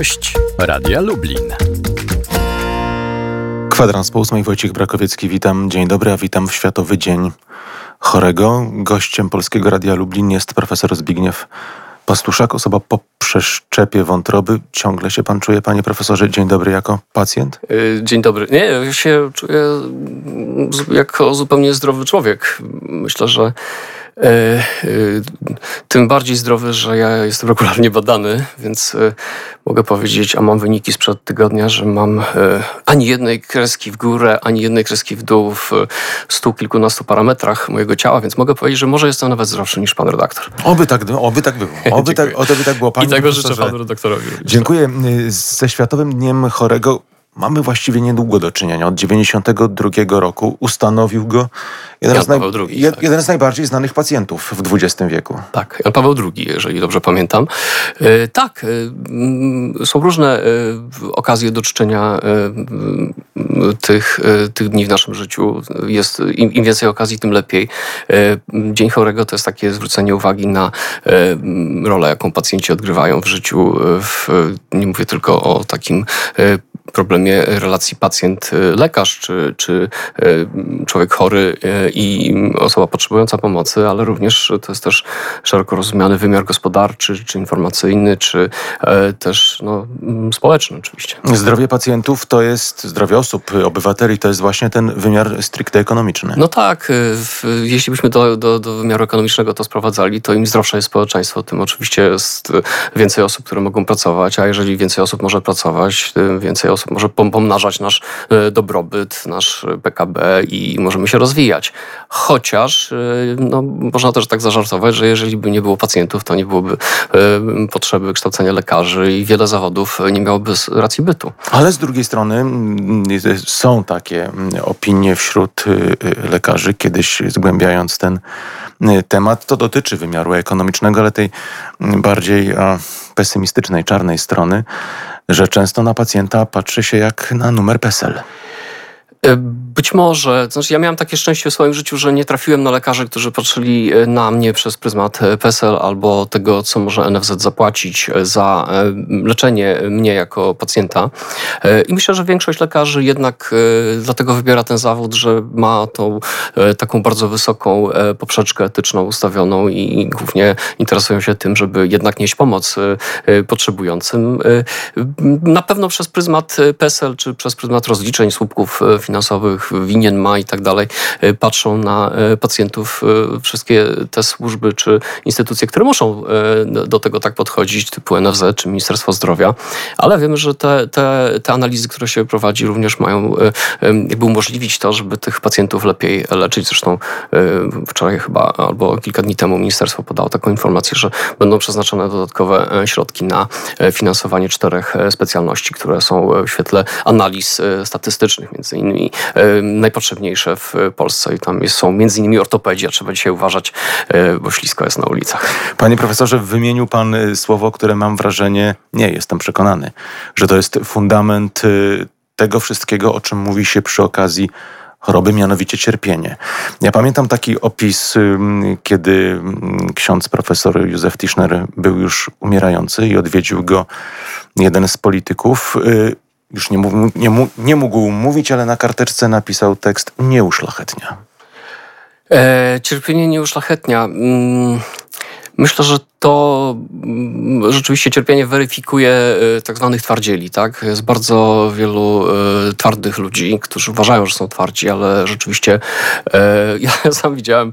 Gość Radia Lublin. Kwadrans po ósmej, Wojciech Brakowiecki, witam. Dzień dobry, a witam w Światowy Dzień Chorego. Gościem Polskiego Radia Lublin jest profesor Zbigniew Pastuszak, osoba po przeszczepie wątroby. Ciągle się pan czuje, panie profesorze? Dzień dobry jako pacjent? Y, dzień dobry. Nie, ja się czuję jako zupełnie zdrowy człowiek. Myślę, że tym bardziej zdrowy, że ja jestem regularnie badany, więc e, mogę powiedzieć, a mam wyniki sprzed tygodnia, że mam ani jednej kreski w górę, ani jednej kreski w dół w stu kilkunastu parametrach mojego ciała, więc mogę powiedzieć, że może jestem nawet zdrowszy niż pan redaktor. Oby tak, oby tak było. Oby, tak, oby tak było. Panie I tego życzę panu redaktorowi. Dziękuję. Ze Światowym Dniem Chorego mamy właściwie niedługo do czynienia. Od 92 roku ustanowił go jeden, Jan z, naj... II, tak. jeden z najbardziej znanych pacjentów w XX wieku. Tak, Jan Paweł II, jeżeli dobrze pamiętam. E, tak, e, są różne e, okazje do czczenia tych, tych dni w naszym życiu. Jest, im, im, więcej okazji, tym lepiej. Dzień Chorego to jest takie zwrócenie uwagi na rolę, jaką pacjenci odgrywają w życiu. W, nie mówię tylko o takim problemie relacji pacjent-lekarz, czy, czy człowiek chory i osoba potrzebująca pomocy, ale również to jest też szeroko rozumiany wymiar gospodarczy, czy informacyjny, czy e, też no, społeczny oczywiście. Zdrowie pacjentów to jest, zdrowie osób, obywateli to jest właśnie ten wymiar stricte ekonomiczny. No tak, e, jeśli byśmy do, do, do wymiaru ekonomicznego to sprowadzali, to im zdrowsze jest społeczeństwo, tym oczywiście jest więcej osób, które mogą pracować, a jeżeli więcej osób może pracować, tym więcej osób może pomnażać nasz e, dobrobyt, nasz PKB i możemy się rozwijać. Chociaż y, no, można też tak zażartować, że jeżeli by nie było pacjentów, to nie byłoby potrzeby kształcenia lekarzy i wiele zawodów nie miałoby racji bytu. Ale z drugiej strony są takie opinie wśród lekarzy, kiedyś zgłębiając ten temat, to dotyczy wymiaru ekonomicznego, ale tej bardziej pesymistycznej, czarnej strony, że często na pacjenta patrzy się jak na numer PESEL. E, być może, znaczy ja miałem takie szczęście w swoim życiu, że nie trafiłem na lekarzy, którzy patrzyli e, na mnie przez pryzmat e, PESEL albo tego, co może NFZ zapłacić za leczenie mnie jako pacjenta. I myślę, że większość lekarzy jednak dlatego wybiera ten zawód, że ma tą taką bardzo wysoką poprzeczkę etyczną ustawioną i głównie interesują się tym, żeby jednak nieść pomoc potrzebującym. Na pewno przez pryzmat PESEL czy przez pryzmat rozliczeń, słupków finansowych finansowych, winien ma i tak dalej, y, patrzą na y, pacjentów y, wszystkie te służby czy instytucje, które muszą do tego tak podchodzić, typu NFZ czy Ministerstwo Zdrowia, ale wiemy, że te, te, te analizy, które się prowadzi, również mają jakby umożliwić to, żeby tych pacjentów lepiej leczyć. Zresztą wczoraj chyba albo kilka dni temu ministerstwo podało taką informację, że będą przeznaczone dodatkowe środki na finansowanie czterech specjalności, które są w świetle analiz statystycznych, między innymi e, najpotrzebniejsze w Polsce i tam są między innymi ortopedzi, a trzeba dzisiaj uważać, e, bo ślisko jest na ulicach. Panie profesorze, wymienił pan e, słowo, które mam wrażenie, nie jestem przekonany, że to jest fundament tego wszystkiego, o czym mówi się przy okazji choroby, mianowicie cierpienie. Ja pamiętam taki opis, kiedy ksiądz profesor Józef Tischner był już umierający i odwiedził go jeden z polityków. Już nie, mógł, nie, nie mógł mówić, ale na karteczce napisał tekst nie uszlachetnia. E, cierpienie nie uszlachetnia. Mm, myślę, że to mm, rzeczywiście cierpienie weryfikuje e, tak zwanych twardzieli. Tak? Jest bardzo wielu e, twardych ludzi, którzy uważają, że są twardzi, ale rzeczywiście e, ja sam widziałem,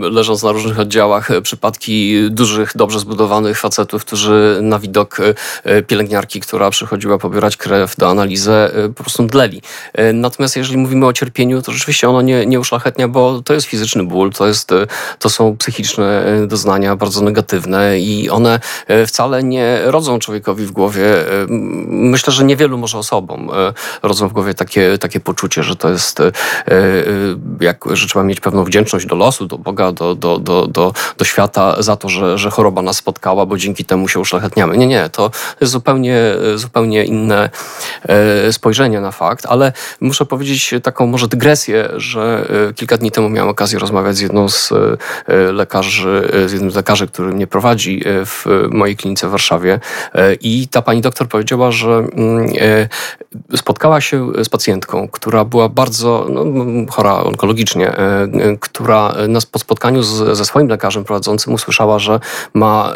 leżąc na różnych oddziałach, przypadki dużych, dobrze zbudowanych facetów, którzy na widok pielęgniarki, która przychodziła pobierać krew do analizy, po prostu mdleli. Natomiast jeżeli mówimy o cierpieniu, to rzeczywiście ono nie, nie uszlachetnia, bo to jest fizyczny ból, to, jest, to są psychiczne doznania bardzo negatywne negatywne i one e, wcale nie rodzą człowiekowi w głowie. E, myślę, że niewielu może osobom e, rodzą w głowie takie, takie poczucie, że to jest, jak, że trzeba mieć pewną wdzięczność do losu, do Boga, do, do, do, do, do świata za to, że, że choroba nas spotkała, bo dzięki temu się uszlachetniamy. Nie, nie, to jest zupełnie, zupełnie inne spojrzenie na fakt, ale muszę powiedzieć taką może dygresję, że kilka dni temu miałem okazję rozmawiać z jedną z lekarzy, z jednym z lekarzy, który mnie aktualnie prowadzi w mojej klinice w Warszawie. I ta pani doktor powiedziała, że mm, spotkała się z pacjentką, która była bardzo no, chora onkologicznie, która po spotkaniu z, ze swoim lekarzem prowadzącym usłyszała, że ma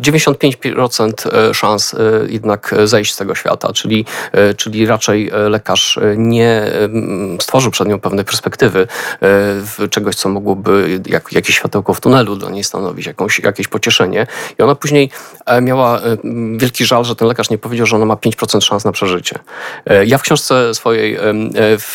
95% szans jednak zejść z tego świata, czyli, czyli raczej lekarz nie stworzył przed nią pewnej perspektywy czegoś, co mogłoby jak, jakieś światełko w tunelu dla niej stanowić, jakąś, jakieś pocieszenie. I ona później e, miała e, wielki żal, że ten lekarz nie powiedział, że ona ma 5% szans na przeżycie. E, ja w książce swojej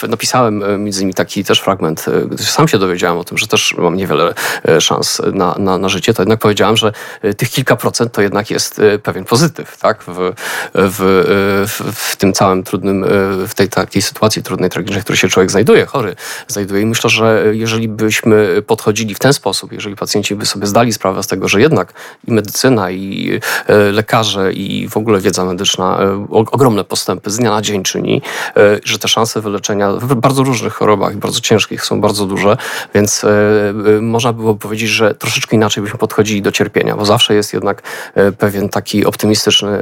napisałem między innymi taki też fragment, gdy sam się dowiedziałem o tym, że też mam niewiele szans na, na, na życie, to jednak powiedziałem, że tych kilka procent to jednak jest pewien pozytyw, tak? W, w, w, tym całym trudnym, w tej takiej sytuacji trudnej, tragicznej, w której się człowiek znajduje, chory znajduje. I myślę, że jeżeli byśmy podchodzili w ten sposób, jeżeli pacjenci by sobie zdali sprawę z tego, że jednak i medycyna, i e, lekarze, i w ogóle wiedza medyczna e, ogromne postępy z dnia na dzień czyni, e, że te szanse wyleczenia w bardzo różnych chorobach, bardzo ciężkich są bardzo duże, więc można było powiedzieć, że troszeczkę inaczej byśmy podchodzili do cierpienia, bo zawsze jest jednak pewien taki optymistyczny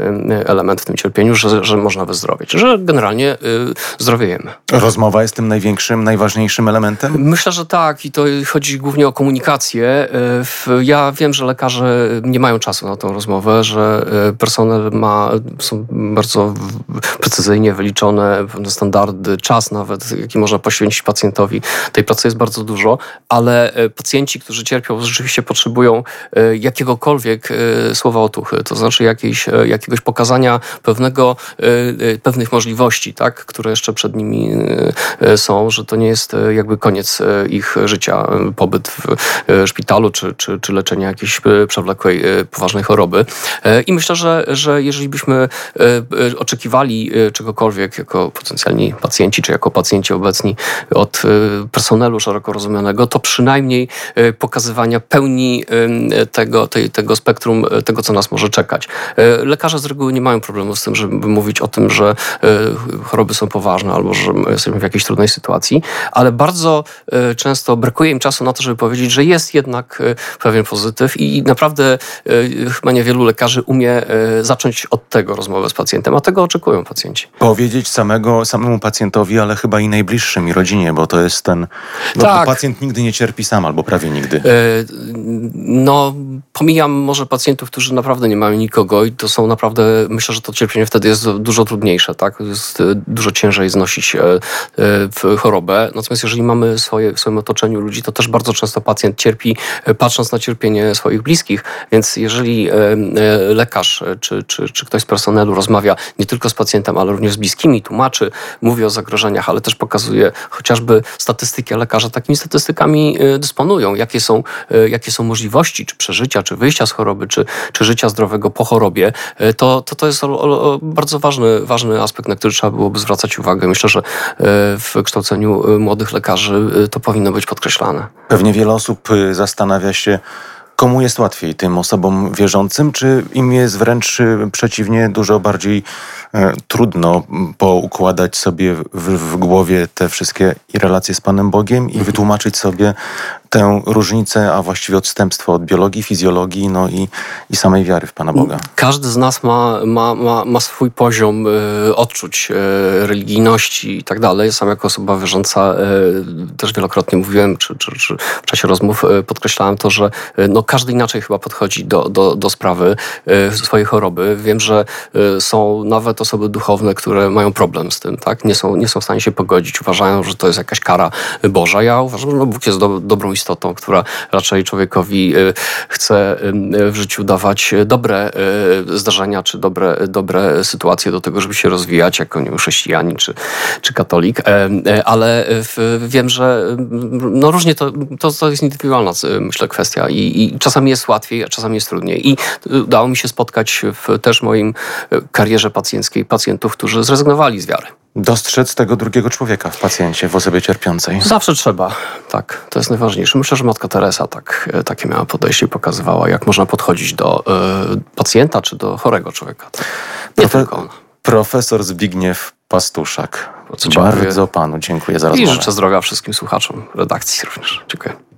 element w tym cierpieniu, że, że można wyzdrowieć, że generalnie zdrowiejemy. Rozmowa jest tym największym, najważniejszym elementem? Myślę, że tak i to chodzi głównie o komunikację. E, ja wiem, że lekarze nie mają czasu na tą rozmowę, że e, personel ma, są bardzo precyzyjnie wyliczone pewne standardy, czas nawet, jaki można poświęcić pacjentowi. Tej pracy jest bardzo dużo, ale e, pacjenci, którzy cierpią, rzeczywiście potrzebują jakiegokolwiek słowa otuchy, to znaczy jakiejś, jakiegoś pokazania pewnego, pewnych możliwości, tak, które jeszcze przed nimi są, że to nie jest jakby koniec ich życia, pobyt w e, szpitalu czy, czy, czy leczenie jakiejś e, przewlekłej, e, poważnej choroby. I myślę, że, że jeżeli byśmy oczekiwali czegokolwiek jako potencjalni pacjenci, czy jako pacjenci obecni od personelu szeroko rozumianego, to przynajmniej pokazywania pełni tego, tej, tego spektrum, tego, co nas może czekać. Lekarze z reguły nie mają problemu z tym, żeby mówić o tym, że choroby są poważne albo że jesteśmy w jakiejś trudnej sytuacji, ale bardzo często brakuje im czasu na to, żeby powiedzieć, że jest jednak e, pewien pozytyw i naprawdę e, chyba niewielu lekarzy umie e, zacząć od tego rozmowę z pacjentem, a tego oczekują pacjenci. Powiedzieć samego, samemu pacjentowi, ale chyba i najbliższym i rodzinie, bo to jest ten... No, tak. Pacjent nigdy nie cierpi sam, albo prawie nigdy. No, pomijam może pacjentów, którzy naprawdę nie mają nikogo i to są naprawdę, myślę, że to cierpienie wtedy jest dużo trudniejsze, tak? Jest dużo ciężej znosić chorobę. Natomiast jeżeli mamy swoje, w swoim otoczeniu ludzi, to też bardzo często pacjent cierpi e, patrząc na cierpienie swoich bliskich, więc jeżeli e, e, lekarz czy, czy, czy ktoś z personelu rozmawia nie tylko z pacjentem, ale również z bliskimi, tłumaczy, mówi o zagrożeniach, ale też pokazuje chociażby statystyki, a lekarze takimi statystykami dysponują, jakie są, jakie są możliwości, czy przeżycia, czy wyjścia z choroby, czy, czy życia zdrowego po chorobie, to to, to jest bardzo ważny, ważny aspekt, na który trzeba byłoby zwracać uwagę. Myślę, że w kształceniu młodych lekarzy to powinno być podkreślane. Pewnie wiele osób zastanawia się, komu jest łatwiej, tym osobom wierzącym, czy im jest wręcz y, przeciwnie, dużo bardziej e, trudno poukładać sobie w, w, głowie te wszystkie relacje z Panem Bogiem i mhm. wytłumaczyć sobie tę różnicę, a właściwie odstępstwo od biologii, fizjologii no i, i samej wiary w Pana Boga. Każdy z nas ma, ma, ma, ma swój poziom y, odczuć y, religijności i tak dalej. Sam jako osoba wierząca y, też wielokrotnie mówiłem, czy, czy, czy w czasie rozmów podkreślałem to, że no, każdy inaczej chyba podchodzi do, do, do sprawy swojej choroby. Wiem, że są nawet osoby duchowne, które mają problem z tym, tak? Nie są, nie są w stanie się pogodzić. Uważają, że to jest jakaś kara Boża. Ja uważam, że no, Bóg jest do, dobrą istotą, która raczej człowiekowi y, chce w życiu dawać dobre y, zdarzenia, czy dobre, dobre sytuacje do tego, żeby się rozwijać jako nie wiem, chrześcijanin czy, czy katolik. E, e, ale wiem, że no różnie to, to, to jest indywidualna, myślę, kwestia I, i czasami jest łatwiej, a czasami jest trudniej. I udało mi się spotkać w też moim karierze pacjenckiej pacjentów, którzy zrezygnowali z wiary dostrzec tego drugiego człowieka w pacjencie, w osobie cierpiącej. Zawsze trzeba, tak. To jest najważniejsze. Myślę, że matka Teresa tak, e, takie miała podejście i pokazywała, jak można podchodzić do y, pacjenta czy do chorego człowieka. Tak. Nie Profe tylko Profesor Zbigniew Pastuszak. Bardzo, bardzo panu dziękuję za rozmowę. I życzę zdrowia wszystkim słuchaczom redakcji również. Dziękuję.